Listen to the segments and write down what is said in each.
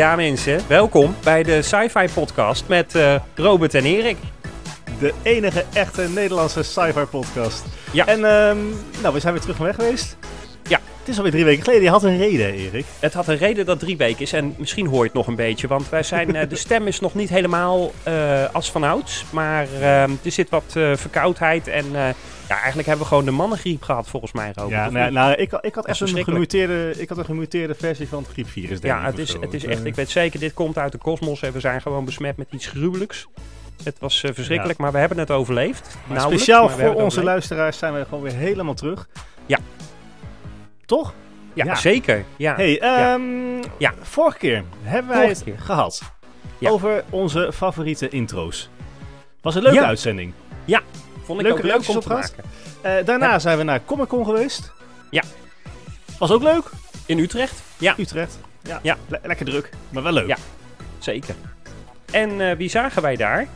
Ja mensen, welkom bij de Sci-Fi Podcast met eh, Robert en Erik. De enige echte Nederlandse sci-fi podcast. Ja. En ehm, nou, we zijn weer terug van weg geweest. Het is alweer drie weken geleden. Je had een reden, Erik. Het had een reden dat drie weken is en misschien hoor je het nog een beetje, want wij zijn, eh, de stem is nog niet helemaal eh, als vanouds, maar ehm, er zit wat eh, verkoudheid en eh, ja, eigenlijk hebben we gewoon de mannengriep gehad volgens mij, Robert. Ja, nou, nou, ik, had- ik had echt een gemuteerde, ik had een gemuteerde versie van het griepvirus, denk ja het is, het is echt, eh, ik weet zeker, dit komt uit de kosmos en we zijn gewoon besmet met iets gruwelijks. Het was eh, verschrikkelijk, maar we hebben het overleefd. speciaal maar voor onze overleefd. luisteraars zijn we gewoon weer helemaal terug. Ja. Toch? Ja, Ja. zeker. Ja. hey, Ja. ehm, Ja. vorige keer hebben wij Vorige het keer. gehad Ja. over onze favoriete intro's. Was een leuke Ja. uitzending. Vond ik Leuke ook leuk om te maken. Eh, daarna zijn we naar Comic Con geweest. Ja. Was ook leuk. In Utrecht? Ja, Utrecht. Ja. Ja. Le- lekker druk, maar wel leuk. Ja. zeker. En eh, wie zagen wij daar?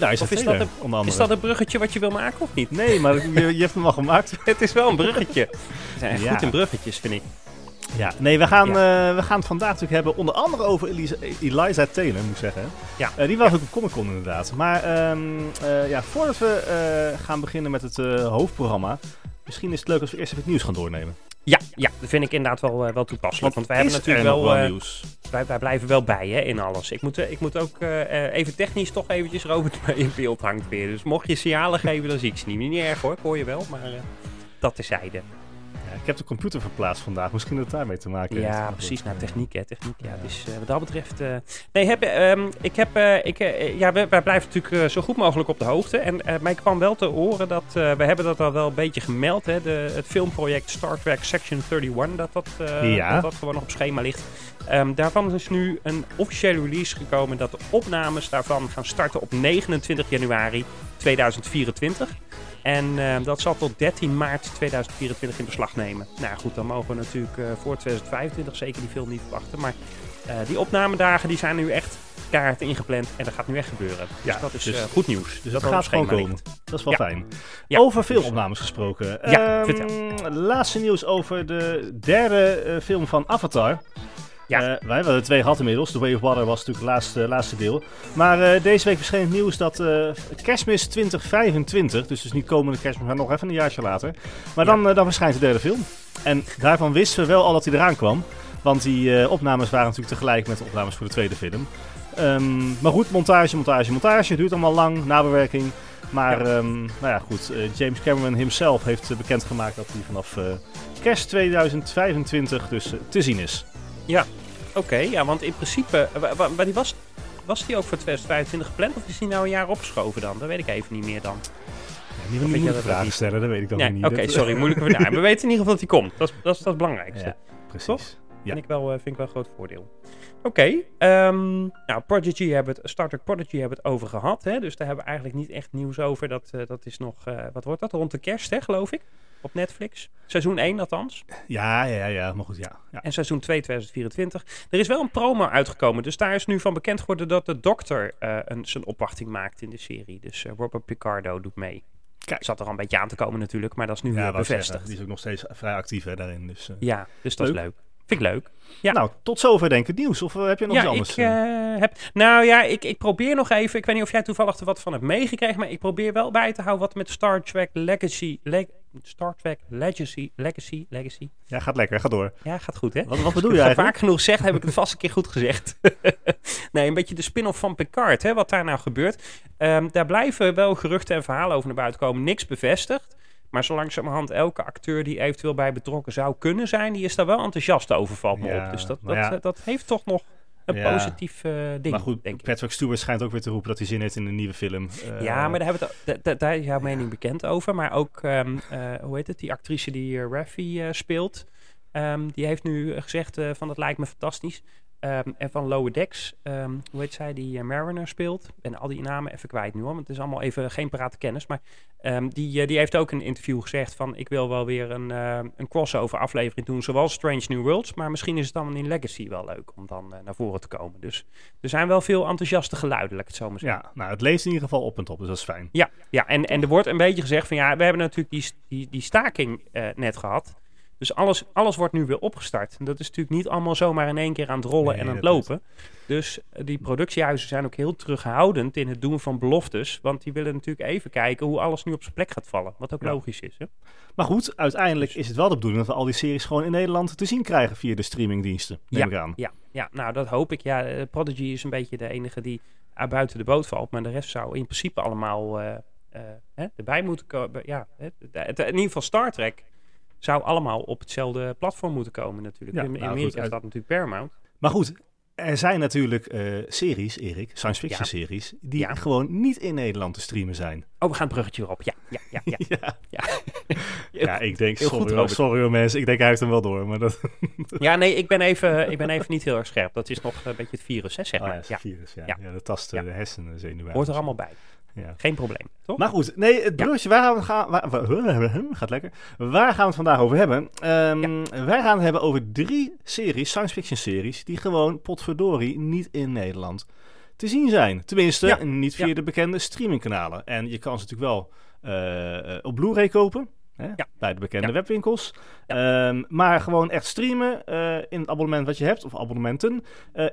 Of is dat. Is dat een bruggetje wat je wil maken of niet? Nee, maar je, je hebt hem al gemaakt. Het is wel een bruggetje. We zijn echt Ja. goed in bruggetjes, vind ik. Ja, nee, we gaan, eh, we gaan het vandaag natuurlijk hebben onder andere over Eliza, Eliza Taylor, moet ik zeggen. Ja. Eh, die was ook op Comic Con inderdaad. Maar ehm, eh, ja, voordat we gaan beginnen met het hoofdprogramma, misschien is het leuk als we eerst even het nieuws gaan doornemen. Ja, ja, dat vind ik inderdaad wel, eh, wel toepasselijk. Want wij hebben natuurlijk nog wel, eh, nieuws. wij, wij blijven wel bij hè, in alles. Ik moet, eh, ik moet ook even technisch toch eventjes Robert mee in beeld hangt weer. Dus mocht je signalen geven, dan zie ik ze niet. Niet erg hoor, ik hoor je wel, maar dat is zijde. Ja, ik heb de computer verplaatst vandaag, misschien dat het daarmee te maken heeft. Ja, precies. Nou, eh, techniek, hè. Techniek, ja. Dus eh, wat dat betreft... eh, nee, heb, ehm, ik heb... ik, ja, wij, wij blijven natuurlijk zo goed mogelijk op de hoogte. En mij kwam wel te horen dat... we hebben dat al wel een beetje gemeld, hè. De, het filmproject Star Trek Section 31. Dat dat, Ja. dat, dat gewoon nog op schema ligt. Ehm, daarvan is nu een officiële release gekomen... dat de opnames daarvan gaan starten op 29 januari 2024. En eh, dat zal tot 13 maart 2024 in beslag nemen. Nou goed, dan mogen we natuurlijk eh, voor 2025 zeker die film niet verwachten. Maar eh, die opnamedagen die zijn nu echt kaart ingepland en dat gaat nu echt gebeuren. Ja, dus dat is dus- eh, goed nieuws. Dus dat gaat gewoon komen. ligt. Dat is wel Ja. fijn. Ja. Over filmopnames gesproken. Ja, Ehm, Laatste nieuws over de derde film van Avatar. Ja. Eh, wij hebben er twee gehad inmiddels. The Way of Water was natuurlijk het laatste, laatste deel. Maar eh, deze week verscheen het nieuws dat eh, kerstmis 2025, dus dus niet komende kerstmis, maar nog even een jaartje later. Maar dan, eh, dan verschijnt de derde film. En daarvan wisten we wel al dat hij eraan kwam. Want die eh, opnames waren natuurlijk tegelijk met de opnames voor de tweede film. Ehm, maar goed, montage, montage, montage. Duurt allemaal lang, nabewerking. Maar Ja. ehm, nou ja, goed. eh, James Cameron himself heeft eh, bekendgemaakt dat hij vanaf eh, kerst 2025 dus eh, te zien is. Oké, ja, want in principe, eh, maar die was, was die ook voor 2025 gepland of is die nou een jaar opgeschoven dan? Dat weet ik even niet meer dan. Ja, niet moeilijke vragen niet? stellen, dat weet ik dan Nee, niet. Oké, sorry, moeilijke vraag. We weten in ieder geval dat die komt. Dat is, dat is, dat is het belangrijkste. Ja, precies. Toch? Ja. Vind, ik wel, eh, vind ik wel een groot voordeel. Oké, ehm, nou, Prodigy hebben het, Star Trek Prodigy hebben het over gehad. Hè? Dus daar hebben we eigenlijk niet echt nieuws over. Dat, eh, dat is nog, wat wordt dat? Rond de kerst, hè, geloof ik? Op Netflix. Seizoen 1 althans. Ja, ja, ja, maar goed, ja. ja. En seizoen 2 2024. Er is wel een promo uitgekomen. Dus daar is nu van bekend geworden dat de dokter eh, een, zijn opwachting maakt in de serie. Dus eh, Robert Picardo doet mee. Kijk. Zat er al een beetje aan te komen natuurlijk. Maar dat is nu Ja, weer wou ik zeggen, bevestigd. Die is ook nog steeds vrij actief hè, daarin. Dus, eh. Ja, dus dat is Leuk. leuk. Vind ik leuk. Ja. Nou, tot zover denk ik het nieuws. Of heb je nog ja, iets anders? ik heb. Nou ja, ik, ik probeer nog even. Ik weet niet of jij toevallig er wat van hebt meegekregen. Maar ik probeer wel bij te houden wat met Star Trek Legacy. Leg- Star Trek Legacy. Legacy. Legacy. Ja, gaat lekker, ga door. Ja, gaat goed hè? Wat, wat bedoel je eigenlijk? vaak genoeg zeg, heb ik het vast een keer goed gezegd. nee, een beetje de spin-off van Picard, hè, wat daar nou gebeurt. Ehm, daar blijven wel geruchten en verhalen over naar buiten komen. Niks bevestigd. Maar zo langzamerhand elke acteur die eventueel bij betrokken zou kunnen zijn, die is daar wel enthousiast over, valt me Ja, op. Dus dat, maar dat, ja. eh, dat heeft toch nog een Ja. positief eh, ding, maar goed, denk ik. Patrick Stewart schijnt ook weer te roepen dat hij zin heeft in een nieuwe film. Eh, ja, maar daar, hebben we daar is jouw mening bekend over. Maar ook, ehm, eh, hoe heet het, die actrice die eh, Raffi eh, speelt, ehm, die heeft nu eh, gezegd eh, van dat lijkt me fantastisch. Ehm, en van Lower Decks, ehm, hoe heet zij, die eh, Mariner speelt. Ik ben al die namen even kwijt nu hoor, want het is allemaal even geen parate kennis. Maar ehm, die, eh, die heeft ook in een interview gezegd van... ik wil wel weer een, een crossover aflevering doen, zoals Strange New Worlds. Maar misschien is het dan in Legacy wel leuk om dan eh, naar voren te komen. Dus er zijn wel veel enthousiaste geluiden, laat ik het zo maar zeggen. Ja, nou, het leest in ieder geval op en top, dus dat is fijn. Ja, ja en, en er wordt een beetje gezegd van ja, we hebben natuurlijk die, die, die staking net gehad. Dus alles, alles wordt nu weer opgestart. En dat is natuurlijk niet allemaal zomaar in één keer aan het rollen Nee, en aan het lopen. Dus eh, die productiehuizen zijn ook heel terughoudend in het doen van beloftes. Want die willen natuurlijk even kijken hoe alles nu op zijn plek gaat vallen. Wat ook Ja. logisch is. Hè? Maar goed, uiteindelijk is het wel de bedoeling dat we al die series gewoon in Nederland te zien krijgen via de streamingdiensten. Neem ik aan. Ja, ja, nou dat hoop ik. Ja, eh, Prodigy is een beetje de enige die er buiten de boot valt. Maar de rest zou in principe allemaal eh, hè, erbij moeten komen. Ja, hè, in ieder geval Star Trek zou allemaal op hetzelfde platform moeten komen natuurlijk. Ja, in nou, Amerika goed, uit- staat natuurlijk Paramount. Maar goed, er zijn natuurlijk eh, series, Erik, science fiction Ja. series, die Ja. gewoon niet in Nederland te streamen zijn. Oh, we gaan het bruggetje erop. Ja, ja, ja. ja. ja. ja. Ik denk, Heel goed, sorry, sorry mensen, ik denk hij heeft hem wel door. Maar dat Ja, nee, ik ben, even, ik ben even niet heel erg scherp. Dat is nog een beetje het virus, hè, zeg oh, maar. ja, een virus, ja. Ja. dat tast eh, de hersenzenuwen. hoort er allemaal bij. Ja. Geen probleem, toch? Maar goed, nee, het bruggetje, waar gaan we gaan... Waar, gaat lekker. Waar gaan we het vandaag over hebben? Ehm, Wij gaan het hebben over drie series, science fiction series, die gewoon potverdorie niet in Nederland te zien zijn. Tenminste, niet via de bekende streamingkanalen. En je kan ze natuurlijk wel eh, eh, op Blu-ray kopen. Hè. Bij de bekende webwinkels. Ehm, maar gewoon echt streamen eh, in het abonnement wat je hebt, of abonnementen,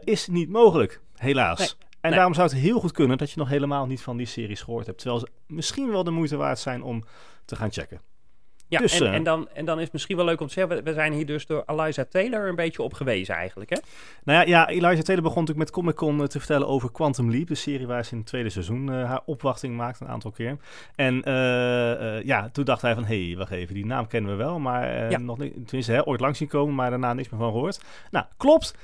is niet mogelijk. Helaas. Nee. En Nee. daarom zou het heel goed kunnen dat je nog helemaal niet van die series gehoord hebt. Terwijl ze misschien wel de moeite waard zijn om te gaan checken. Ja, Dus, en, eh, en, dan, en dan is het misschien wel leuk om te zeggen... we, zijn hier dus door Eliza Taylor een beetje op gewezen eigenlijk, hè? Nou ja, ja Elijah Taylor begon natuurlijk met Comic Con eh, te vertellen over Quantum Leap. De serie waar ze in het tweede seizoen eh, haar opwachting maakt een aantal keer. En ja, toen dacht hij van, hé, hey, wacht even, die naam kennen we wel. Maar Ja. nog niet, tenminste, hè, ooit langs zien komen, maar daarna niks meer van gehoord. Nou, klopt,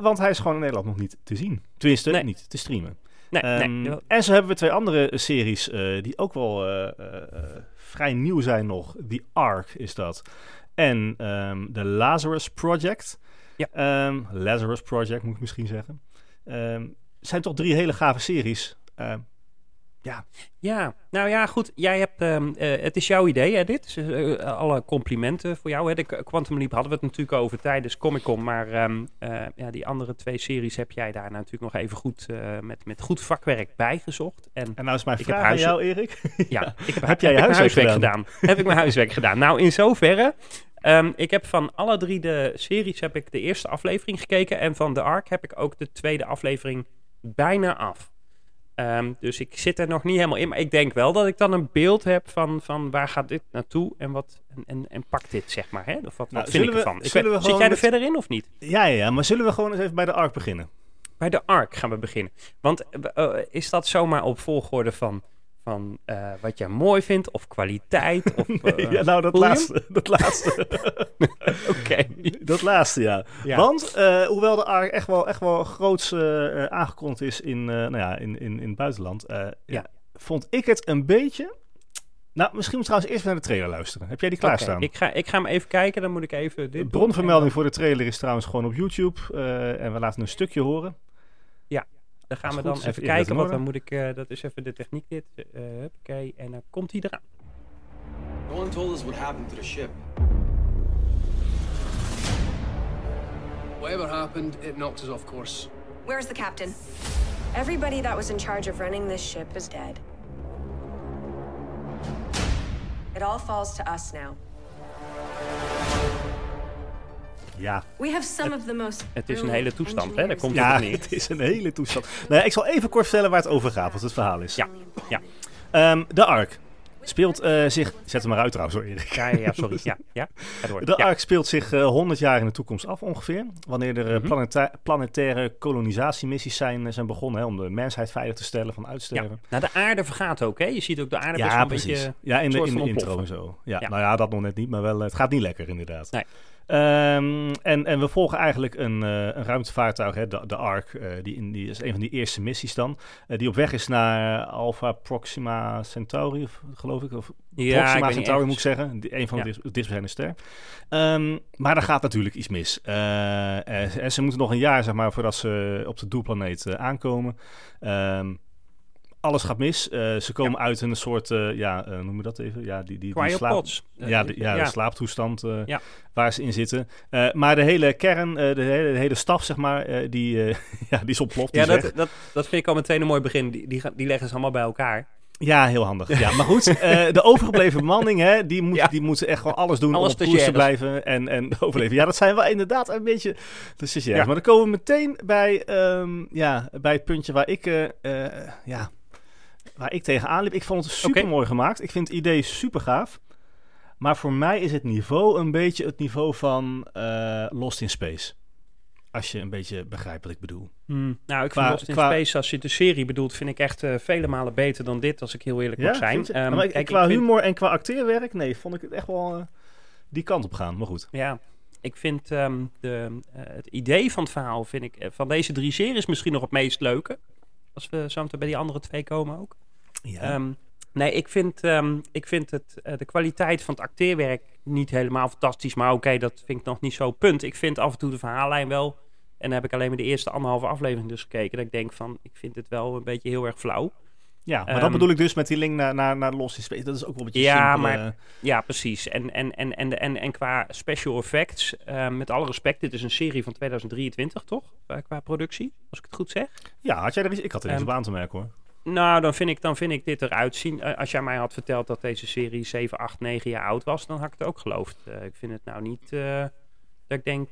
want hij is gewoon in Nederland nog niet te zien. Tenminste, Nee. niet te streamen. Nee, Ehm, nee. En zo hebben we twee andere series die ook wel vrij nieuw zijn nog. The Ark is dat. En ehm The Lazarus Project. Ja. Ehm, Lazarus Project moet ik misschien zeggen. Ehm zijn toch drie hele gave series. Ehm, ja, Ja, nou ja, goed. Jij hebt, ehm, eh, het is jouw idee, hè, dit. Dus, eh, alle complimenten voor jou. Hè. De Quantum Leap hadden we het natuurlijk over tijdens Comic Con. Maar ehm, eh, ja, die andere twee series heb jij daar natuurlijk nog even goed met, met goed vakwerk bijgezocht. En en nou is mijn Ik heb vraag aan huisje- jou, Erik. ja, ik heb, Heb jij je huiswerk gedaan? heb ik mijn huiswerk gedaan? Nou, in zoverre. ehm, ik heb van alle drie de series heb ik de eerste aflevering gekeken. En van The Ark heb ik ook de tweede aflevering bijna af. Ehm, dus ik zit er nog niet helemaal in. Maar ik denk wel dat ik dan een beeld heb van, van waar gaat dit naartoe en wat en, en, en pakt dit, zeg maar. Hè? Of wat, Nou, wat vind ik ervan? Ik weet- zit jij er met- verder in of niet? Ja, ja, ja, maar zullen we gewoon eens even bij de Ark beginnen? Bij de ARC gaan we beginnen. Want eh, eh, is dat zomaar op volgorde van, van eh, wat jij mooi vindt of kwaliteit? Of, eh, ja, nou, dat laatste. Dat laatste. Oké. Dat laatste, ja. Ja. Want eh, hoewel de ARK echt wel, echt wel groots aangekondigd is in, nou ja, in, in, in het buitenland, ja. vond ik het een beetje... Nou, misschien moet trouwens eerst naar de trailer luisteren. Heb jij die klaarstaan? Oké, ik, ga, ik ga hem even kijken, dan moet ik even dit de bronvermelding voor de trailer is trouwens gewoon op YouTube. en we laten een stukje horen. Dan gaan we dan even kijken, want dan moet ik... eh, dat is even de techniek dit. eh huppakee, en dan komt hij eraan. No one told us what happened to the ship. Whatever happened, it knocked us off course. Where's the captain? Everybody that was in charge of running this ship is dead. It all falls to us now. Ja, We have some of the most. Het is een hele toestand, hè? Daar komt ja het neer. het is een hele toestand. Nou ja, ik zal even kort vertellen waar het over gaat, wat het verhaal is. Ja, ja. Ehm, de Ark speelt eh, zich... Zet hem maar uit trouwens hoor, Erik. Ja, ja, sorry. Ja, ja. Ga door. De ja. Ark speelt zich eh 100 jaar in de toekomst af ongeveer. Wanneer er eh, Mhm. planeta- planetaire kolonisatiemissies zijn, zijn begonnen hè, om de mensheid veilig te stellen van Ja. uitsterven. Nou, de aarde vergaat ook, hè? Je ziet ook de aarde best wel een precies. beetje... ja, in de, in de intro en zo. Ja, Ja. Nou ja, dat nog net niet, maar wel, het gaat niet lekker inderdaad. Nee. Ehm, en, en we volgen eigenlijk een, eh, een ruimtevaartuig, hè, de, de Ark. eh, die, in, die is een van die eerste missies dan. eh, die op weg is naar Alpha Proxima Centauri, of, geloof ik. Of Ja, ik Proxima niet, Centauri moet ik zeggen. Die- Een van Ja. de dicht- dichtstbijzijnde ster. Ehm, maar er gaat natuurlijk iets mis. En ze moeten nog een jaar, zeg maar, voordat ze op de doelplaneet aankomen. Ehm, alles gaat mis. Eh, ze komen uit een soort, eh, ja, eh, noem je dat even? Ja, die, die, die slaap- ja, de, ja, de slaaptoestand waar ze in zitten. Maar de hele kern, de, hele, de hele staf, zeg maar, die, ja, die is ontploft. Ja, is dat, dat, dat vind ik al meteen een mooi begin. Die, die, die leggen ze allemaal bij elkaar. Ja, heel handig. Ja, maar goed, de overgebleven bemanning, hè, die, moet, Ja. die moeten echt gewoon alles doen om op koers te blijven en, en overleven. Ja, dat zijn wel inderdaad een beetje de stagiaires. Ja. Maar dan komen we meteen bij, ehm, ja, bij het puntje waar ik, ja, waar ik tegenaan liep. Ik vond het super mooi gemaakt. Ik vind het idee super gaaf. Maar voor mij is het niveau een beetje het niveau van eh, Lost in Space. Als je een beetje begrijpt wat ik bedoel. Hmm. Nou, ik vind Lost in qua- Space, als je de serie bedoelt, vind ik echt eh, vele malen beter dan dit, als ik heel eerlijk moet zijn. je? Ehm, maar ik- kijk, qua ik vind- humor en qua acteerwerk, nee, vond ik het echt wel eh, die kant op gaan. Maar goed. Ja, ik vind ehm, de, het idee van het verhaal, vind ik, van deze drie series misschien nog het meest leuke. Als we zo bij die andere twee komen ook. Ja. Ehm, nee, ik vind, ehm, ik vind het, eh, de kwaliteit van het acteerwerk niet helemaal fantastisch. Maar oké, dat vind ik nog niet zo punt. Ik vind af en toe de verhaallijn wel. En dan heb ik alleen maar de eerste anderhalve aflevering dus gekeken. Dat ik denk van, ik vind het wel een beetje heel erg flauw. ja, maar ehm, dat bedoel ik dus met die link naar, naar, naar Lost in Space. Dat is ook wel een beetje Ja, simpele- maar- Ja, precies. En, en, en, en, en, en qua special effects, met alle respect, dit is een serie van 2023, toch? Eh, qua productie, als ik het goed zeg. Ja, had jij er iets, ik had er iets Ehm, op aan te merken hoor. Nou, dan vind ik, dan vind ik dit eruit zien. Eh, als jij mij had verteld dat deze serie 7, 8, 9 jaar oud was, dan had ik het ook geloofd. Eh, ik vind het nou niet eh, dat ik denk.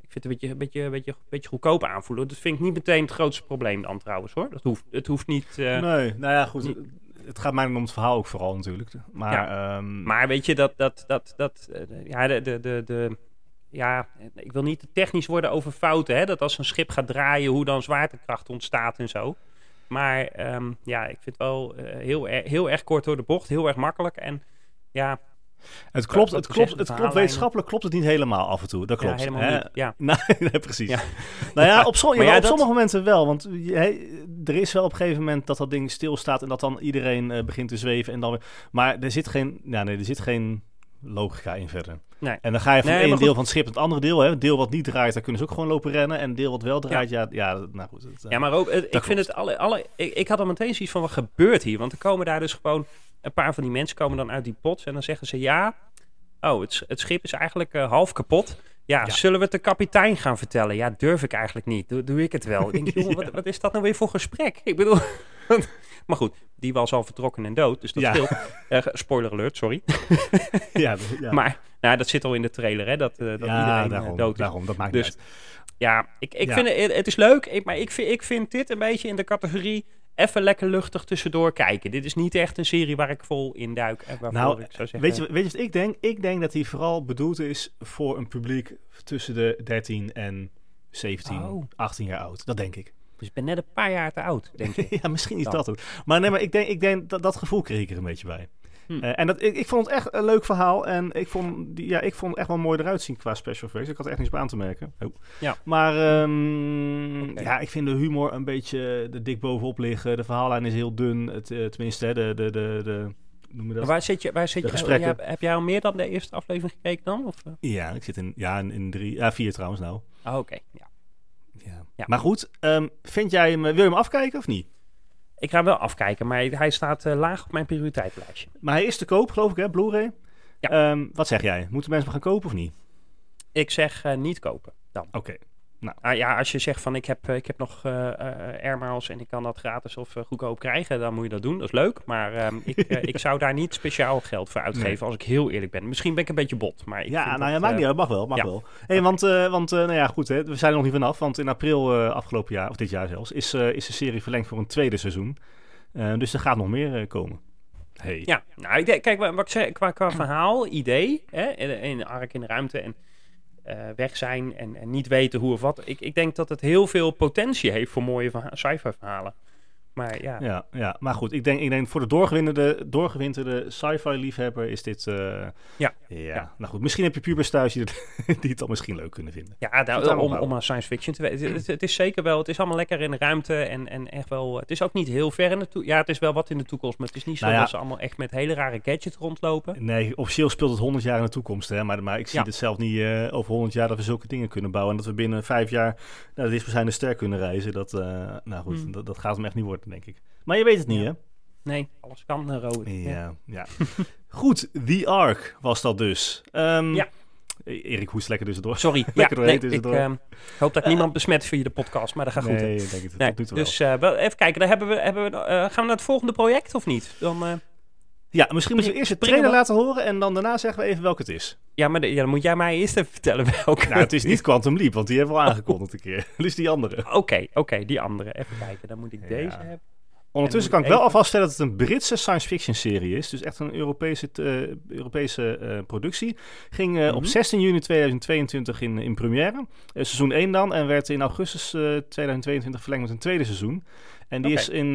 ik vind het een beetje, een beetje, een beetje, een beetje goedkoop aanvoelen. Dat vind ik niet meteen het grootste probleem dan trouwens hoor. Dat hoeft, het hoeft niet. nee, nou ja, goed. niet- Het gaat mij om het verhaal ook vooral natuurlijk. Maar, ehm, Maar weet je, dat, dat, dat, dat ja, de, de, de, de, ja, ik wil niet te technisch worden over fouten, hè, dat als een schip gaat draaien, hoe dan zwaartekracht ontstaat en zo. Maar ehm, ja, ik vind het wel eh, heel, er- heel erg kort door de bocht, heel erg makkelijk. En ja, het klopt, het klopt, het klopt wetenschappelijk klopt het niet helemaal af en toe. Dat ja, klopt. helemaal hè? niet. Ja. Nee, precies. Ja. Nou ja, op, som- Maar jawel, ja, op dat- sommige momenten wel. Want hè, er is wel op een gegeven moment dat dat ding stilstaat en dat dan iedereen eh, begint te zweven. En dan weer, maar er zit geen, ja, nee, er zit geen logica in verder. Nee. En dan ga je van Nee, het ene deel van het schip naar het andere deel. Hè. Het deel wat niet draait, daar kunnen ze ook gewoon lopen rennen. En het deel wat wel draait, ja, ja, nou goed. het, eh, Ja, maar ook, eh, ik klopt. vind het alle, alle ik, ik had al meteen zoiets van, wat gebeurt hier? Want er komen daar dus gewoon, een paar van die mensen komen dan uit die pot en dan zeggen ze, ja, oh, het, het schip is eigenlijk eh, half kapot. Ja, Ja. zullen we het de kapitein gaan vertellen? Ja, durf ik eigenlijk niet. Doe, doe ik het wel. Ik denk, jongen, wat, wat is dat nou weer voor gesprek? Ik bedoel... maar goed, die was al vertrokken en dood, dus dat Ja. scheelt. Eh, spoiler alert, sorry. ja, ja. Maar nou, dat zit al in de trailer, hè, dat, eh, dat ja, iedereen eh, daarom, dood is. daarom, dat maakt Dus- niet uit. Ja, ik, ik vind het, het is leuk, ik, maar ik vind, ik vind dit een beetje in de categorie even lekker luchtig tussendoor kijken. Dit is niet echt een serie waar ik vol in duik. En Nou, ik zou Weet je, weet je wat ik denk? Ik denk dat hij vooral bedoeld is voor een publiek tussen de 13 en 17, Oh. 18 jaar oud. Dat denk ik. Dus ik ben net een paar jaar te oud, denk ik. ja, misschien is dat het. Maar nee, maar ik denk, ik denk dat dat gevoel kreeg ik er een beetje bij. Hm. Eh, en dat, ik, ik vond het echt een leuk verhaal. En ik vond, die, ja, ik vond het echt wel mooi eruit zien qua special effects. Ik had er echt niks op aan te merken. Oh. Ja. Maar ehm, ja, ik vind de humor een beetje er dik bovenop liggen. De verhaallijn is heel dun. Het, eh, tenminste, hè, de, de, de, de, noem je dat? Waar zit je? Waar zit De je? Ja, heb jij al meer dan de eerste aflevering gekeken dan? Of, eh? Ja, ik zit in, ja, in, in drie, ja, vier trouwens nou. Oh, Oké, ja. Ja. Ja. Maar goed, ehm, vind jij hem, wil je hem afkijken of niet? Ik ga hem wel afkijken, maar hij staat eh, laag op mijn prioriteitenlijstje. Maar hij is te koop, geloof ik, hè? Blu-ray. Ja. Ehm, wat zeg jij? Moeten mensen hem gaan kopen of niet? Ik zeg eh, niet kopen dan. Oké. Ah, ja, als je zegt van ik heb, eh, ik heb nog eh eh, air miles en ik kan dat gratis of goedkoop krijgen, dan moet je dat doen. Dat is leuk. Maar ehm, ik, ik zou daar niet speciaal geld voor uitgeven, Nee. als ik heel eerlijk ben. Misschien ben ik een beetje bot, maar ik Ja, nou ja, dat, maakt eh, niet uit. Mag wel, mag ja. wel. Hey, Want, want nou ja, goed, hè, we zijn er nog niet vanaf. Want in april afgelopen jaar, of dit jaar zelfs, is, is de serie verlengd voor een tweede seizoen. Dus er gaat nog meer komen. Hey. Ja, nou, ik denk, kijk, wat ik zei, qua, qua verhaal, idee, hè, in, in Ark in de ruimte en weg zijn en, en niet weten hoe of wat. Ik, ik denk dat het heel veel potentie heeft voor mooie verha- sci-fi verhalen. Maar ja, Ja, ja, maar goed, ik denk, ik denk voor de doorgewinterde, doorgewinterde sci-fi liefhebber is dit... eh, Ja. ja. Ja. nou goed, misschien heb je pubers thuis die het, die het dan misschien leuk kunnen vinden. Ja, daar- Vertel om, om aan science fiction te weten. Het, het is zeker wel, het is allemaal lekker in de ruimte en, en echt wel, het is ook niet heel ver in de toekomst. Ja, het is wel wat in de toekomst, maar het is niet zo Nou ja. dat ze allemaal echt met hele rare gadgets rondlopen. Nee, officieel speelt het 100 jaar in de toekomst. Hè? Maar, maar ik zie het zelf niet eh, over 100 jaar dat we zulke dingen kunnen bouwen. En dat we binnen vijf jaar naar de dichtstbijzijnde ster kunnen reizen. Dat, eh, nou goed, Hmm. dat, dat gaat hem echt niet worden, denk ik. Maar je weet het niet, Ja. hè? Nee, alles kan, uh, Robert. Ja, ja. Goed, The Ark was dat dus. Ehm, Ja. Erik hoest lekker tussendoor. Sorry. ja, Lekker doorheen nee, ik ehm, hoop dat ik niemand besmet via de podcast, maar dat gaat goed. Nee, denk ik Nee, wel. dus eh, even kijken, dan hebben we, hebben we, eh, gaan we naar het volgende project of niet? Dan, eh, Ja, misschien moeten we eerst Springen trailer laten horen en dan daarna zeggen we even welke het is. ja, maar de- ja, dan moet jij mij eerst even vertellen welke. Nou, het is niet Quantum Leap, want die hebben we al aangekondigd een keer. Dus die andere. Oké, oké, die andere. Even kijken, dan moet ik Ja. deze hebben. Ondertussen En kan ik wel even- alvast stellen dat het een Britse science fiction serie is. Dus echt een Europese, eh, Europese eh, productie. Ging eh, op Mhm. 16 juni 2022 in, in première. Seizoen 1 dan. En werd in augustus eh, 2022 verlengd met een tweede seizoen. En die is in eh,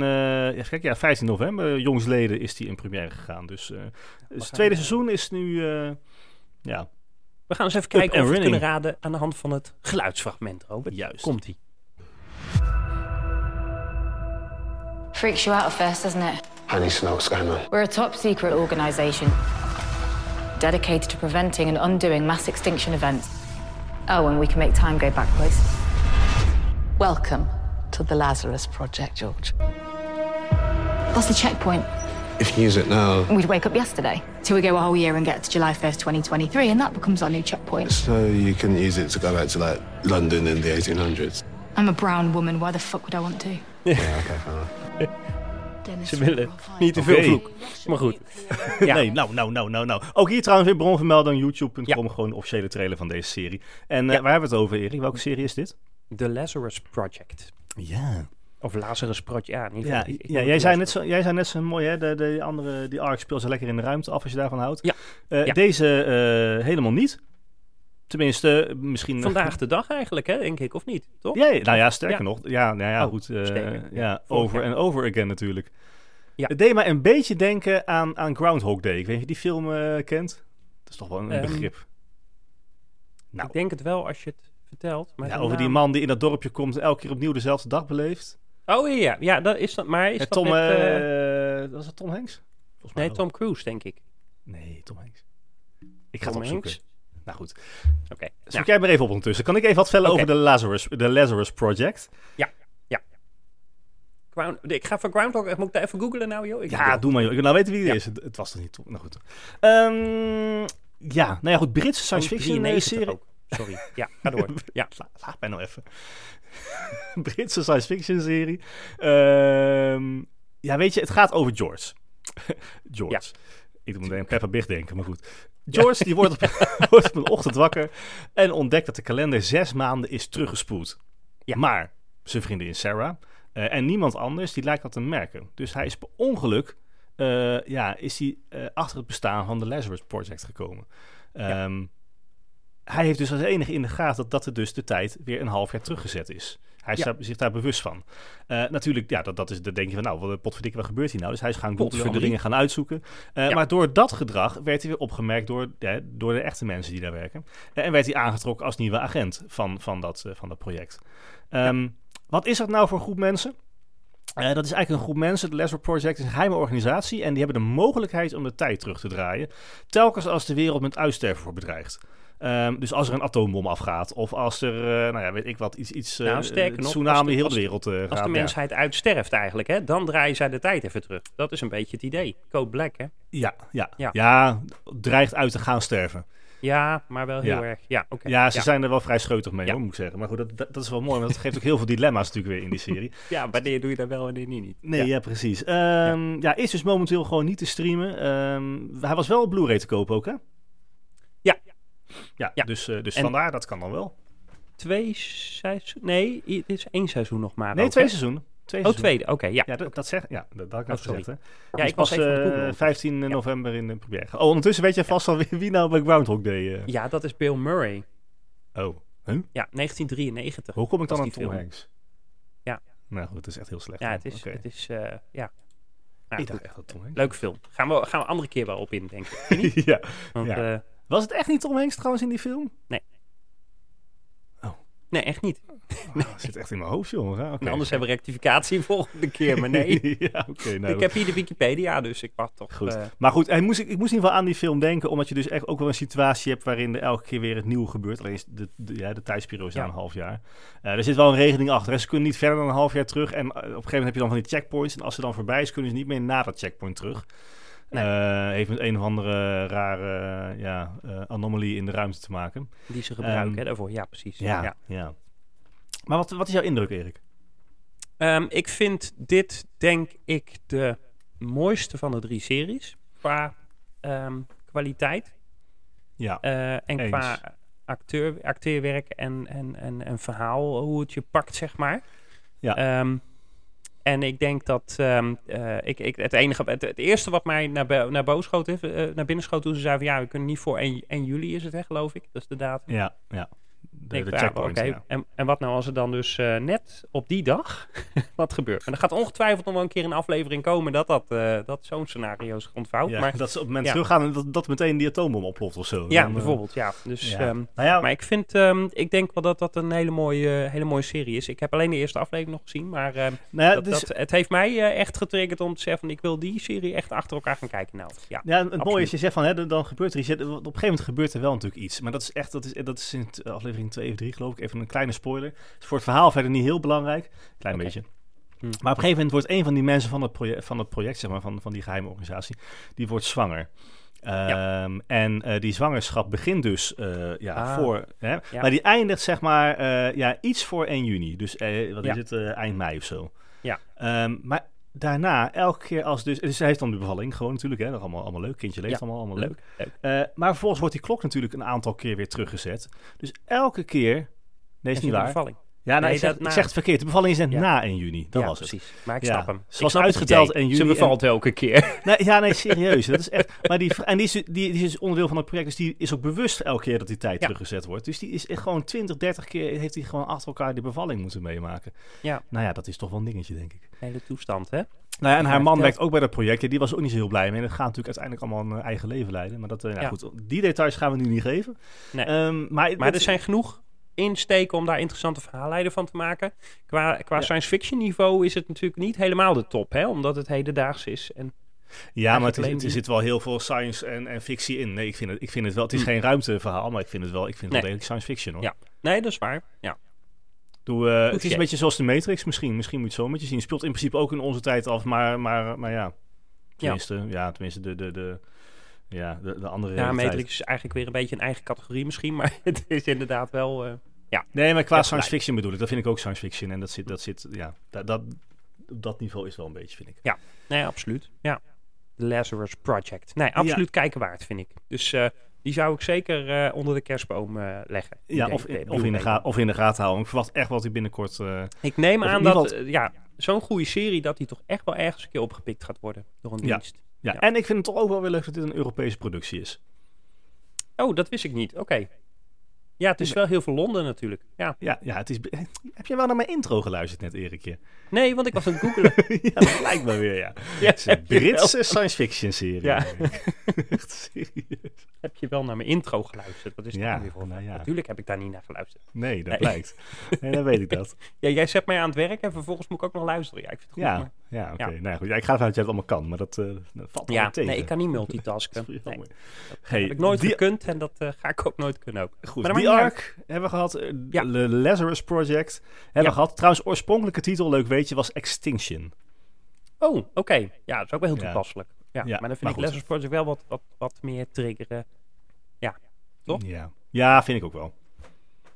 kijken, ja, 15 november, jongsleden, is die in première gegaan. Dus, eh, dus het tweede eh, seizoen is nu, eh, ja, We gaan eens even kijken of we het kunnen raden aan de hand van het geluidsfragment, Robert. Juist. Komt-ie. Freaks you out at first, doesn't it? What's going on. We're a top secret organization dedicated to preventing and undoing mass extinction events. Oh, and we can make time go backwards. Welcome to the Lazarus Project, George. That's the checkpoint. If you use it now, We'd wake up yesterday. Till we go a whole year and get to July 1st, 2023, and that becomes our new checkpoint. so you can use it to go back to like London in the 1800s. I'm a brown woman. Why the fuck would I want to? Yeah, okay, fine. Dennis Ze willen niet te veel vloek. Maar goed. Ja. Nee, nou, nou, nou, nou, nou. Ook hier trouwens weer bronvermelding youtube.com, Ja. gewoon de officiële trailer van deze serie. En eh, Ja. waar hebben we het over, Erik? Welke serie is dit? The Lazarus Project. Ja. Of Lazarus Project, ja. In ieder Ja, geval, ik- ik ja noem jij, zei net zo, jij zei net zo mooi, hè? De, de andere, die Ark speelt ze lekker in de ruimte af als je daarvan houdt. Ja. Eh, Ja. Deze eh, helemaal niet. Tenminste, misschien... Vandaag de dag eigenlijk, hè, denk ik, of niet? Toch? Ja, nou ja, sterker Ja. nog. Ja, nou ja, Oh, goed. eh, ja, over en over again natuurlijk. Ja. Het deed mij een beetje denken aan, aan Groundhog Day. Ik weet niet of je die film eh, kent. Dat is toch wel een Ehm, begrip. Nou, Ik denk het wel als je het vertelt. Maar ja, over die man die in dat dorpje komt en elke keer opnieuw dezelfde dag beleeft. Oh ja, ja, ja, dat is dat. Maar is Ja, dat Tom, met, eh, eh, was het Tom Hanks? Nee, wel. Tom Cruise, denk ik. Nee, Tom Hanks. Ik ga Tom het opzoeken. Hanks? Nou goed. Oké. Zoek Nou, jij maar even op ondertussen. Kan ik even wat vertellen Oké. over de Lazarus, de Lazarus Project? Ground, ik ga voor Groundhog... Moet ik daar even googlen nou, joh? Ik Ja, doe maar joh. Ik wil nou weten wie het Ja. is. Het, het was toch niet? Nou goed. Ehm, ja, nou ja goed. Britse science fiction eh, 93 serie. ook. Sorry. Ja, ga door. Ja. La- Laat mij nou even. Britse science fiction serie. Ehm, ja, weet je, het gaat over George. George. Ik moet meteen aan Peppa Big denken, maar goed. George die wordt, op, wordt op een ochtend wakker en ontdekt dat de kalender zes maanden is teruggespoeld. Ja. Maar zijn vriendin Sarah eh, en niemand anders die lijkt dat te merken. Dus hij is per ongeluk eh, ja, is hij, eh, achter het bestaan van de Lazarus Project gekomen. Ja. Hij heeft dus als enige in de gaten dat, dat er dus de tijd weer een half jaar teruggezet is. Hij is Ja. daar, zich daar bewust van. Eh, natuurlijk, ja, dat, dat is, dan denk je van, nou, wat potverdikke, wat gebeurt hier nou? Dus hij is gaan googlen, de dingen gaan uitzoeken. Eh, Ja. Maar door dat gedrag werd hij weer opgemerkt door, ja, door de echte mensen die daar werken. Eh, en werd hij aangetrokken als nieuwe agent van, van, dat, van dat project. Ehm, Wat is dat nou voor groep mensen? Dat is eigenlijk een groep mensen. De Lazarus Project is een geheime organisatie. En die hebben de mogelijkheid om de tijd terug te draaien. Telkens als de wereld met uitsterven wordt bedreigd. Ehm, dus als er een atoombom afgaat. Of als er, eh, nou ja, weet ik wat, iets, iets eh, Nou, nog, tsunami als de- heel als de wereld eh, gaat. Als de ja. mensheid uitsterft eigenlijk, hè, dan draaien zij de tijd even terug. Dat is een beetje het idee. Code Black, hè? Ja, ja, ja. Ja. dreigt uit te gaan sterven. Ja, maar wel heel Ja. erg. Ja, oké. Ja, ze zijn er wel vrij scheutig mee, hoor, moet ik zeggen. Maar goed, dat, dat, dat is wel mooi, want dat geeft ook heel veel dilemma's natuurlijk weer in die serie. Ja, wanneer doe je dat wel en wanneer niet? Nee, ja, ja. precies. Ehm, ja. is dus momenteel gewoon niet te streamen. Ehm, hij was wel op Blu-ray te kopen ook, hè? Ja. Ja, Ja. dus, eh, dus En- vandaar, dat kan dan wel. Twee seizoen? Nee, dit is één seizoen nog maar. Nee, ook, twee hè? seizoenen. Twee Oh, tweede. Oké, ja. Ja, dat, dat zeg Ja, dat, had ik Oh, net gezegd, hè? Ja, ik was het eh, googlen. 15 november in de première. Oh, ondertussen weet je vast al wie, wie nou bij Groundhog Day... eh. Ja, dat is Bill Murray. Oh, huh? Ja, 1993. Hoe kom ik dan aan Tom film. Hanks? Ja. Nou goed, het is echt heel slecht. Ja, het is, het is eh, ja. Nou, ik dacht goed. echt dat Tom Hanks... Leuke film. Gaan we, gaan we andere keer wel op in, denk ik. Ja. Want, Ja. Was het echt niet Tom Hanks trouwens in die film? nee, echt niet. Oh, dat zit echt in mijn hoofd, jongen. Oké. En anders hebben we rectificatie volgende keer, maar nee. ja, oké. nou, ik heb hier de Wikipedia, dus ik wacht toch. Goed. eh, maar goed, hij moest, ik moest in ieder geval aan die film denken, omdat je dus echt ook wel een situatie hebt waarin er elke keer weer het nieuwe gebeurt. Alleen is de, de, ja, de tijdsperiode is Ja. aan een half jaar. Eh, er zit wel een regeling achter. hè. Ze kunnen niet verder dan een half jaar terug. En eh, op een gegeven moment heb je dan van die checkpoints. En als ze dan voorbij is, kunnen ze niet meer na dat checkpoint terug. Nee. Eh, heeft met een of andere rare ja, eh, anomalie in de ruimte te maken. Die ze gebruiken Ehm, hè, daarvoor. Ja, precies. Ja, ja. Maar wat, wat is jouw indruk, Erik? Ehm, ik vind dit, denk ik, de mooiste van de drie series. Qua ehm, kwaliteit. Ja, eh, en eens. qua acteur, acteerwerk en, en, en, en verhaal, hoe het je pakt, zeg maar. Ja. Ehm, en ik denk dat ehm, eh, ik, ik, het enige, het, eerste wat mij naar, naar, boven schoot, eh, naar binnen schoot toen ze zeiden van ja, we kunnen niet voor 1, 1 juli is het, hè, geloof ik. Dat is de datum. ja, ja. De, Denk de ik, ja, checkpoint, oké. ja. En, en wat nou als er dan dus eh, net op die dag wat gebeurt? En er gaat ongetwijfeld nog wel een keer een aflevering komen dat, dat, eh, dat zo'n scenario zich ontvouwt. Ja, maar dat ze op het moment ja. teruggaan en dat, dat meteen die atoombom ontploft of zo. ja, Dan, eh, bijvoorbeeld, ja. Dus, ehm, Nou maar ik vind, ehm, ik denk wel dat dat een hele mooie, hele mooie serie is. Ik heb alleen de eerste aflevering nog gezien, maar ehm, nou ja, dat, dus- dat, het heeft mij echt getriggerd om te zeggen van ik wil die serie echt achter elkaar gaan kijken. Nou, ja. Ja, het mooie is, je zegt van, hè, dan- dan gebeurt er iets. Op een gegeven moment gebeurt er wel natuurlijk iets. Maar dat is echt, dat is, dat is in t- aflevering 2 of 3 geloof ik. Even een kleine spoiler. Is voor het verhaal verder niet heel belangrijk. Klein beetje. Hm. Maar op een gegeven moment wordt een van die mensen van het project, van het project zeg maar, van, van die geheime organisatie, die wordt zwanger. Ehm, En eh, die zwangerschap begint dus eh, ja, Ah. voor. Hè, Ja. Maar die eindigt zeg maar eh, ja, iets voor 1 juni. Dus wat Ja. is het? eind mei of zo. Ja. Ehm, maar daarna, elke keer als dus... Dus hij heeft dan de bevalling gewoon natuurlijk. Hè, dat is allemaal, allemaal leuk. Kindje leeft Ja, allemaal, allemaal leuk. Eh, maar vervolgens wordt die klok natuurlijk een aantal keer weer teruggezet. Dus elke keer... Nee, is niet waar. bevalling. Ja, nou, Nee, ik, zeg, ik het verkeerd. De bevalling is net Ja. na 1 juni. Dat ja, was het. precies. Maar ik Ja. snap hem. Ze was uitgeteld idee. in juli Ze en- bevalt elke keer. Nee, ja, nee, serieus. dat is echt. Maar die, en die is, die, die is onderdeel van het project. Dus die is ook bewust elke keer dat die tijd teruggezet wordt. Dus die is echt gewoon 20, 30 keer heeft hij gewoon achter elkaar die bevalling moeten meemaken. Ja. Nou ja, dat is toch wel een dingetje, denk ik. Hele toestand, hè? Nou ja, en haar man werkt ook bij dat project. Die was ook niet zo heel blij mee. En dat gaat natuurlijk uiteindelijk allemaal een eigen leven leiden. Maar dat, eh, nou Ja. goed, die details gaan we nu niet geven. Nee. Ehm, maar Maar het- er zijn genoeg insteken om daar interessante verhaallijnen van te maken. Qua, qua Ja. science fiction niveau is het natuurlijk niet helemaal de top, hè? Omdat het hedendaags is. En Ja, maar het is- er zit wel heel veel science en, en fictie in. Nee, ik vind het, ik vind het wel. Het is Hm. geen ruimteverhaal, maar ik vind het wel, ik vind het wel Nee. degelijk science fiction hoor. Ja. Nee, dat is waar. Ja. Doe, eh, het is een beetje zoals de Matrix misschien. Misschien moet je het zo met je zien. Het speelt in principe ook in onze tijd af, maar, maar, maar ja. Tenminste, ja. tenminste de, de, de, ja, de, de andere ja. Matrix is eigenlijk weer een beetje een eigen categorie misschien. Maar het is inderdaad wel... eh, ja. Nee, maar qua Ja, science fiction bedoel ik. Dat vind ik ook science fiction. En dat zit, dat zit ja, dat, dat, op dat niveau is wel een beetje, vind ik. Nee, absoluut. Ja. The Lazarus Project. Nee, absoluut kijken waard, vind ik. Dus eh, die zou ik zeker eh, onder de kerstboom eh, leggen. Ja, of, de of, in de ga, of in de gaten houden. Ik verwacht echt wat hij binnenkort... Ik neem in aan dat, ja, zo'n goede serie, dat die toch echt wel ergens een keer opgepikt gaat worden door een Ja. dienst. ja. Ja. en ik vind het toch ook wel weer leuk dat dit een Europese productie is. Oh, dat wist ik niet. Oké. Ja, het is wel heel veel Londen natuurlijk. Ja. Ja, ja het is... Heb je wel naar mijn intro geluisterd net, Erikje? Nee, want ik was aan het googelen. ja, dat lijkt me weer, ja. ja, Het is een Britse science fiction serie. Ja. Echt serieus. heb je wel naar mijn intro geluisterd? Wat is dat Ja, weer voor? nou ja. Natuurlijk heb ik daar niet naar geluisterd. Nee, dat Nee. blijkt. Nee, dan weet ik dat. Ja, jij zet mij aan het werk en vervolgens moet ik ook nog luisteren. Ja, ik vind het goed. Ja, maar- ja oké. Nou, goed. Ja, ik ga ervan uit dat jij het allemaal kan, maar dat, eh, dat valt ja tegen. nee, ik kan niet Dat multitasken. is Nee, dat Hey, heb ik nooit die- gekund en dat eh, ga ik ook nooit kunnen ook. Goed, Maar dat die arc hebben we gehad. eh. The Lazarus Project hebben we gehad. Trouwens, oorspronkelijke titel, leuk weet je, was Extinction. Oh, oké. Ja, dat is ook wel heel toepasselijk. Ja, Ja, maar dan vind maar ik. Lazarus Project wel wat, wat, wat meer triggeren. Toch? Ja. ja, vind ik ook wel.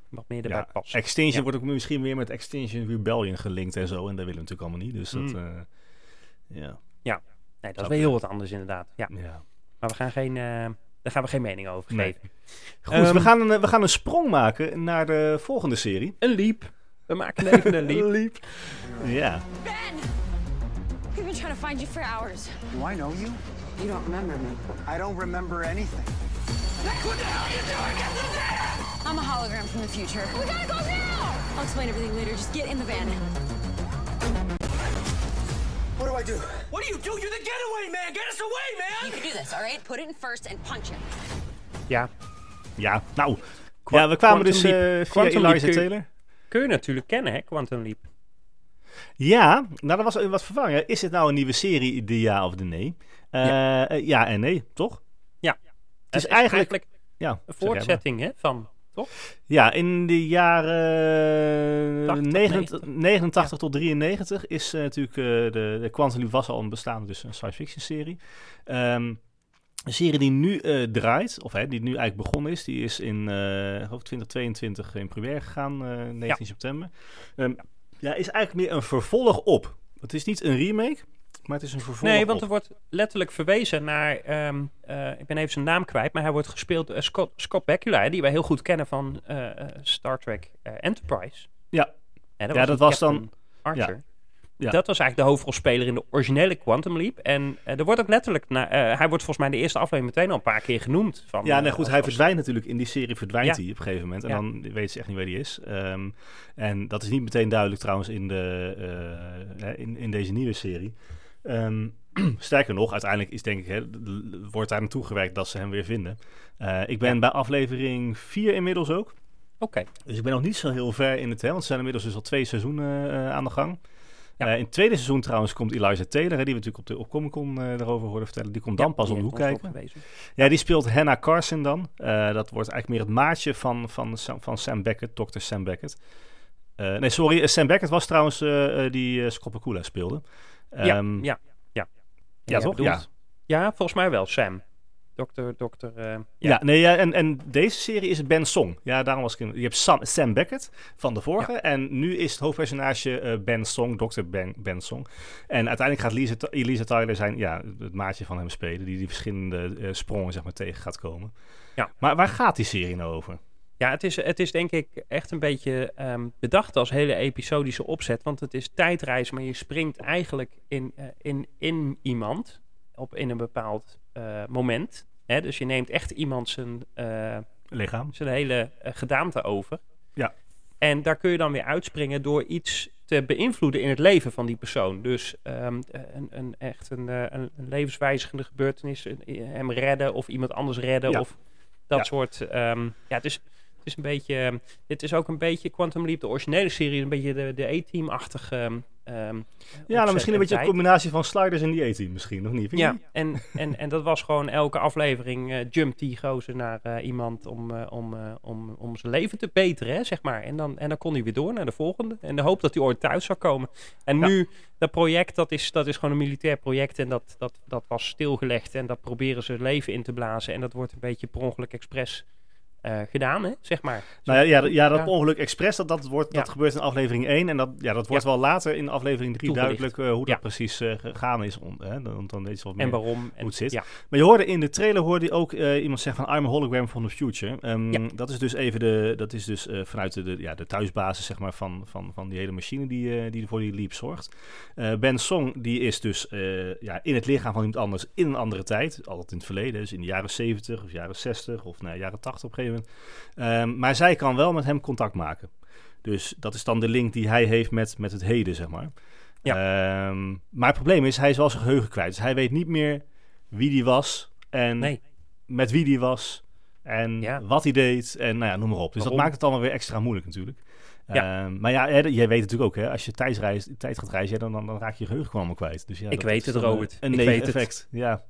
Wat meer erbij Ja. passen. Extinction Ja. wordt ook misschien weer met Extinction Rebellion gelinkt en zo. En dat willen we natuurlijk allemaal niet. Dus dat, Mm. eh, ja. Nee, dat is je. heel wat anders inderdaad. Ja, ja. maar we gaan geen, eh, daar gaan we geen mening over Nee. geven. Goed, Ehm, we, gaan een, we gaan een sprong maken naar de volgende serie. Een leap. We maken even een leap. Ja. Ben! We've been trying to find you for hours. Do I know you? You don't remember me. I don't remember anything. I'm a hologram from the future. We gotta go now! I'll explain everything later. Just get in the van. What do I do? What do you do? You're the getaway man! Get us away, man! You can do this, all right? Put it in first and punch him. Ja, Ja, nou. ja, we kwamen Quantum dus Leap. eh, via Quantum Leap Eliza kun je- Taylor. kun je natuurlijk kennen, hè, Quantum Leap. Ja, nou, dat was wat vervangen. Is het nou een nieuwe serie, de ja of de nee? Eh, ja. ja en nee, toch? Het is Het eigenlijk... Ja, een voortzetting hè, van toch? Ja, in de jaren 80, 89, 90. 89 tot 93 is eh, natuurlijk eh, de, de Quantum was al een bestaande, dus een science fiction serie. Ehm, een serie die nu eh, draait, of hè, die nu eigenlijk begonnen is, die is in eh, ik geloof 2022 in première gegaan, eh 19 september. Ehm, ja, is eigenlijk meer een vervolg op. Het is niet een remake, maar het is een vervolg Nee, want er wordt letterlijk verwezen naar. ehm, eh, ik ben even zijn naam kwijt, maar hij wordt gespeeld door Scott, Scott Bakula, die wij heel goed kennen van eh, eh, Star Trek Enterprise. Ja. En Ja, dat was dan- Archer. ja. Ja. Dat was eigenlijk de hoofdrolspeler in de originele Quantum Leap. En er wordt ook letterlijk, na, hij wordt volgens mij in de eerste aflevering meteen al een paar keer genoemd. Van, Ja, nee, goed. Hij verdwijnt natuurlijk in die serie, verdwijnt Ja. hij op een gegeven moment. En Ja. dan weet ze echt niet waar hij is. Ehm, en dat is niet meteen duidelijk trouwens in, de, in, in deze nieuwe serie. Ehm, sterker nog, uiteindelijk is denk ik, hè, wordt daar naartoe gewerkt dat ze hem weer vinden. Eh, ik ben bij aflevering 4 inmiddels ook. Oké. Dus ik ben nog niet zo heel ver in het, hè, want ze zijn inmiddels dus al twee seizoenen eh, aan de gang. Eh, in het tweede seizoen trouwens komt Eliza Taylor, hè, die we natuurlijk op de op Comic Con daarover hoorden vertellen. Die komt dan Ja, pas om de hoek kijken. Ja, die speelt Hannah Carson dan. Dat wordt eigenlijk meer het maatje van, van, Sam- van Sam Beckett, Dr. Sam Beckett. Nee, sorry, Sam Beckett was trouwens die uh, Scopacula speelde. Ja, Ehm, ja, ja. ja, toch? Ja. Ja, volgens mij wel, Sam. Dokter, dokter... eh, Ja, nee, ja, en, en deze serie is Ben Song. Ja, daarom was ik in, Je hebt Sam, Sam Beckett van de vorige. En nu is het hoofdpersonage eh, Ben Song, Dr. Ben, ben Song. En uiteindelijk gaat Lisa, Elisa Tyler zijn, ja, het maatje van hem spelen. Die die verschillende eh, sprongen, zeg maar, tegen gaat komen. Ja. Maar waar gaat die serie nou over? Ja, het is, het is denk ik echt een beetje ehm, bedacht als hele episodische opzet. Want het is tijdreis, maar je springt eigenlijk in, eh, in, in iemand op in een bepaald eh, moment. Hè? Dus je neemt echt iemand zijn, eh, Lichaam. zijn hele gedaante over. Ja. En daar kun je dan weer uitspringen door iets te beïnvloeden in het leven van die persoon. Dus ehm, een, een, echt een, een, levenswijzigende gebeurtenis, hem redden of iemand anders redden. Ja. Of dat Ja. soort. ehm, ja, het is, het is een beetje. ehm, dit is ook een beetje Quantum Leap, de originele serie, een beetje de, de A-team-achtige. ehm, ehm, Ja, nou, misschien een beetje een combinatie van sliders en die 18 misschien, nog niet? Ja, niet? en, en, en dat was gewoon elke aflevering eh jump die gozer naar eh, iemand om, eh, om, om, om zijn leven te beteren, hè, zeg maar. En dan, en dan kon hij weer door naar de volgende. En de hoop dat hij ooit thuis zou komen. En Ja. nu, dat project, dat is, dat is gewoon een militair project. En dat, dat, dat was stilgelegd. En dat proberen ze leven in te blazen. En dat wordt een beetje per ongeluk expres eh, gedaan, hè, zeg maar. Nou ja, ja, dat- ja, dat Ja. ongeluk expres, dat, dat, wordt, dat gebeurt in aflevering 1. En dat, ja, dat wordt wel later in aflevering 3 Toegelicht. duidelijk eh, hoe dat precies eh, gegaan is. On, hè, dan, dan weet je wat meer En waarom. hoe En, het zit. Ja, Maar je hoorde in de trailer hoorde je ook iemand zeggen van I'm a hologram from the future. Ehm. Dat is dus even de, dat is dus vanuit de, de, ja, de thuisbasis zeg maar, van, van, van die hele machine die, die voor die leap zorgt. Ben Song die is dus ja, in het lichaam van iemand anders in een andere tijd. Altijd in het verleden, dus in de jaren 70 of jaren 60 of nou, jaren 80 op een gegeven moment. Ehm, maar zij kan wel met hem contact maken. Dus dat is dan de link die hij heeft met, met het heden, zeg maar. Ehm, maar het probleem is, hij is wel zijn geheugen kwijt. Dus hij weet niet meer wie die was en nee. met wie die was en Ja. wat hij deed en nou ja, noem maar op. Dus Waarom? dat maakt het allemaal weer extra moeilijk natuurlijk. Ja. Ehm, maar ja, jij weet natuurlijk ook, hè, als je tijdreis, tijd gaat reizen, ja, dan, dan, dan raak je je geheugen gewoon allemaal kwijt. Dus ja, Ik weet het, Robert. Een Ik weet het. neveneffect. Ja.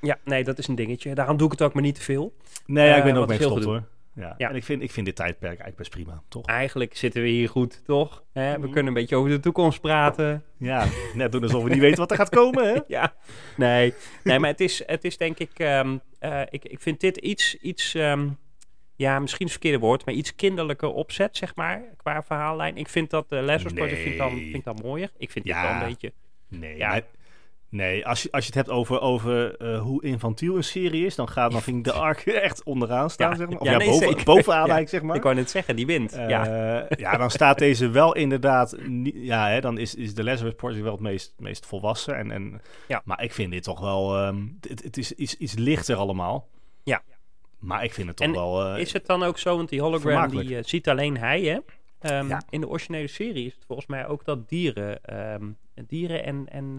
Ja, nee, dat is een dingetje. Daarom doe ik het ook maar niet te veel. Nee, ja, ik Eh, ben er ook mee gestopt hoor. Ja. Ja. En ik vind, ik vind dit tijdperk eigenlijk best prima, toch? Eigenlijk zitten we hier goed, toch? Hè? Mhm. We kunnen een beetje over de toekomst praten. Ja, net doen alsof we niet weten wat er gaat komen, hè? ja, nee. nee, maar het is, het is denk ik, ehm, eh, ik, ik vind dit iets, iets ehm, ja, misschien is het verkeerde woord, maar iets kinderlijke opzet, zeg maar, qua verhaallijn. Ik vind dat de Lazarus Project vind ik, dan, vind ik dan mooier. Ik vind Ja. dit wel een beetje, Nee, Ja. Nee als, je, als je het hebt over, over eh, hoe infantiel een serie is, dan, gaat, dan vind ik de Ark echt onderaan staan, Ja. zeg maar. Of Ja, ja, nee, boven, zeker. bovenaan Ja. eigenlijk, zeg maar. ik wou net zeggen, die wint. Eh, ja. ja, dan staat deze wel inderdaad. Ja, hè, dan is, is de Lazarus Project wel het meest, meest volwassen. En, en, Ja. Maar ik vind dit toch wel. ehm, het, het is iets, iets lichter allemaal. Ja. Maar ik vind het toch En wel. eh, is het dan ook zo, want die hologram die ziet alleen hij, hè? Ehm, Ja. In de originele serie is het volgens mij ook dat dieren, ehm, dieren en, en,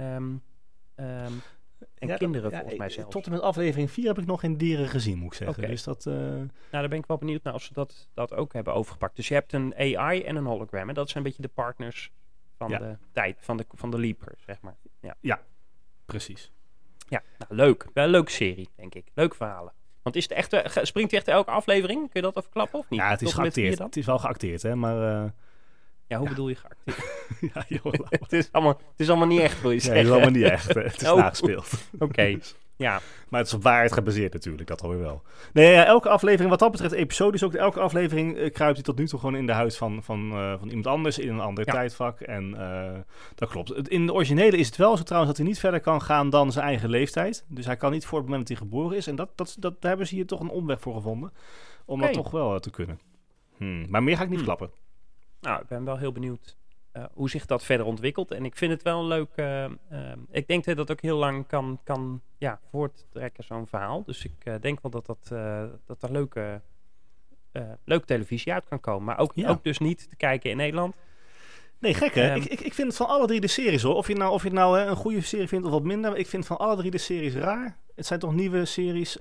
ehm, en ja, kinderen ja, volgens mij ik- zelfs. Tot en met aflevering 4 heb ik nog geen dieren gezien, moet ik zeggen. Dus dat. eh, Nou, daar ben ik wel benieuwd naar of ze dat, dat ook hebben overgepakt. Dus je hebt een AI en een hologram. En dat zijn een beetje de partners van Ja. de tijd, van de, van de leaper, zeg maar. Ja, precies. ja nou, leuk. Wel een leuke serie, denk ik. Leuke verhalen. Want is het echt, eh, springt hij echt elke aflevering? Kun je dat even klappen of niet? Ja, het is Tot geacteerd. Het is wel geacteerd, hè, maar... eh, Ja, hoe bedoel je geacteerd? ja, joh, het, is allemaal, het is allemaal niet echt, wil je Nee, zeggen? dat is allemaal niet echt. Het is Oh. nagespeeld. Oké, ja. Maar het is op waarheid gebaseerd natuurlijk, dat alweer wel. Nee, ja, elke aflevering, wat dat betreft, episodisch ook, elke aflevering eh, kruipt hij tot nu toe gewoon in de huid van, van, eh, van iemand anders, in een ander Ja. tijdvak. En eh, dat klopt. Het- In de originele is het wel zo trouwens dat hij niet verder kan gaan dan zijn eigen leeftijd. Dus hij kan niet voor het moment dat hij geboren is. En dat, dat, dat, daar hebben ze hier toch een omweg voor gevonden. Om dat toch wel te kunnen. Hmm, Maar meer ga ik niet Hmm. Nou, ik ben wel heel benieuwd eh, hoe zich dat verder ontwikkelt. En ik vind het wel een leuk... eh, eh, ik denk dat dat ook heel lang kan, kan ja, voorttrekken, zo'n verhaal. Dus ik denk wel dat, dat, dat er leuke, leuke televisie uit kan komen. Maar ook, Ja. ook dus niet te kijken in Nederland. Nee, gek hè? Ehm. ik, ik, ik vind het van alle drie de series hoor. Of je nou, of je nou hè, een goede serie vindt of wat minder. Ik vind van alle drie de series raar. Het zijn toch nieuwe series.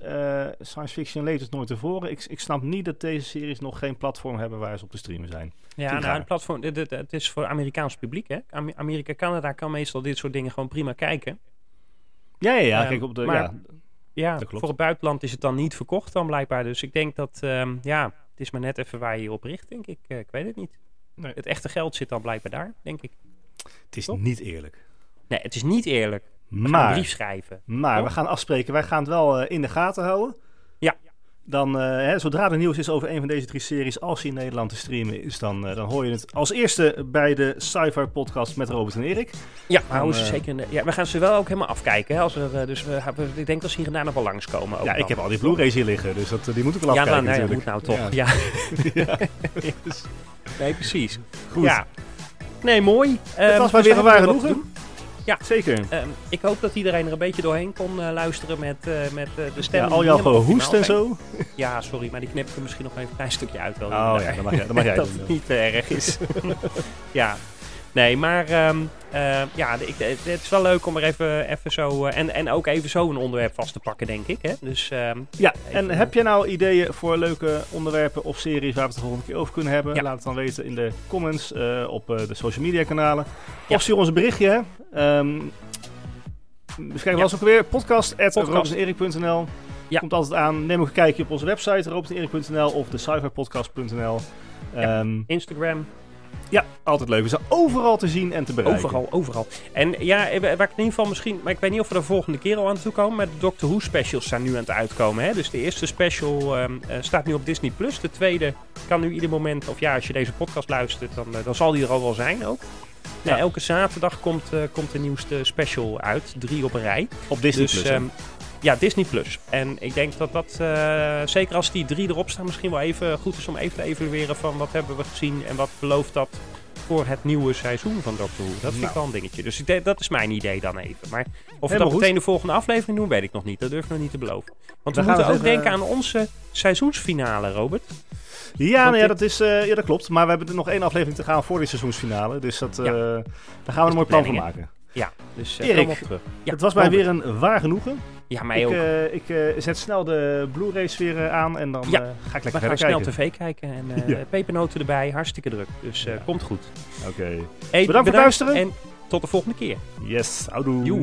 science fiction leeft het nooit tevoren. Ik, ik snap niet dat deze series nog geen platform hebben waar ze op te streamen zijn. Ja, nou, het platform, dit- dit- het is voor Amerikaans publiek. Hè? Am- Amerika, Canada kan meestal dit soort dingen gewoon prima kijken. Ja, ja, ja. Ehm, kijk, op de, maar- ja. Ja, Dat klopt. voor het buitenland is het dan niet verkocht dan blijkbaar. Dus ik denk dat, ehm, ja, het is maar net even waar je je op richt, denk ik. Eh, ik weet het niet. Nee. Het echte geld zit dan blijkbaar daar, denk ik. Het is niet eerlijk. Nee, het is niet eerlijk. We gaan een Maar, brief schrijven. maar we gaan afspreken. Wij gaan het wel eh, in de gaten houden. Ja. Dan, eh, hè, zodra er nieuws is over een van deze drie series, als die in Nederland te streamen is, dan, eh, dan hoor je het als eerste bij de Sci-Fi Podcast met Robert en Erik. Ja, maar Dan, ze eh, zeker ja, we gaan ze wel ook helemaal afkijken. Hè, als er, dus we, ik denk dat ze hier en daar nog wel langskomen. ook Ja, ik heb al die Blu-rays hier liggen, dus dat, die moet ik wel Ja, afkijken nou, ja, moet natuurlijk. nou toch. Ja. Dus, Nee, precies. goed. Ja. Nee, mooi. Het Ehm, was maar dus weer een we genoegen. Ja. Zeker. Ehm, ik hoop dat iedereen er een beetje doorheen kon eh, luisteren met, eh, met eh, de stem. Ja, al jouw gehoest en zo. Ja, sorry, maar die knip ik er misschien nog even een klein stukje uit. Wel Oh ja, dan mag jij, dan mag jij dat het niet te erg is. ja. Nee, maar ehm, eh, ja, ik, het, het is wel leuk om er even, even zo... eh, en, en ook even zo een onderwerp vast te pakken, denk ik. Hè? Dus ehm, Ja, en Even- heb je nou ideeën voor leuke onderwerpen of series waar we het de volgende keer over kunnen hebben? Ja. Laat het dan weten in de comments eh, op de social media kanalen. Ja. Of stuur ons een berichtje. kijken, was ook weer podcast. Ja. Komt altijd aan. Neem ook een kijkje op onze website robertenerik.nl of de cyberpodcast.nl. Ja. Instagram, ja, altijd leuk. We zijn overal te zien en te bereiken. overal, overal. En ja, eh, waar ik in ieder geval misschien... Maar ik weet niet of we er volgende keer al aan toe komen. Maar de Doctor Who specials zijn nu aan het uitkomen. Hè? Dus de eerste special ehm, eh, staat nu op Disney+. Plus. De tweede kan nu ieder moment... Of ja, als je deze podcast luistert, dan, eh, dan zal die er al wel zijn ook. Ja. elke zaterdag komt, komt de nieuwste special uit. Drie op een rij. Op Disney+. dus, Plus. Ja, Disney Plus. En ik denk dat dat, eh, zeker als die drie erop staan, misschien wel even goed is om even te evalueren van wat hebben we gezien en wat belooft dat voor het nieuwe seizoen van Doctor Who. Dat vind Nou. ik wel een dingetje. Dus ik dat is mijn idee dan even. Maar of we dat goed. meteen de volgende aflevering doen, weet ik nog niet. Dat durf ik nog niet te beloven. Want we Dan moeten we ook even- denken aan onze seizoensfinale, Robert. Ja, nou ja, dat is, eh, ja, dat klopt. Maar we hebben er nog één aflevering te gaan voor die seizoensfinale. Dus dat, Ja. daar gaan we een mooi plan van maken. Ja, dus uh, Erik, op terug. Ja, het was mij weer een waar genoegen. Ja, mij ik ook. eh, ik eh, zet snel de Blu-rays weer eh, aan en dan Ja. ga ik we lekker gaan verder snel kijken. tv kijken en Ja. pepernoten erbij. Hartstikke druk. Dus Ja. komt goed. Oké. Hey, voor het luisteren. En tot de volgende keer. Yes, houdoe.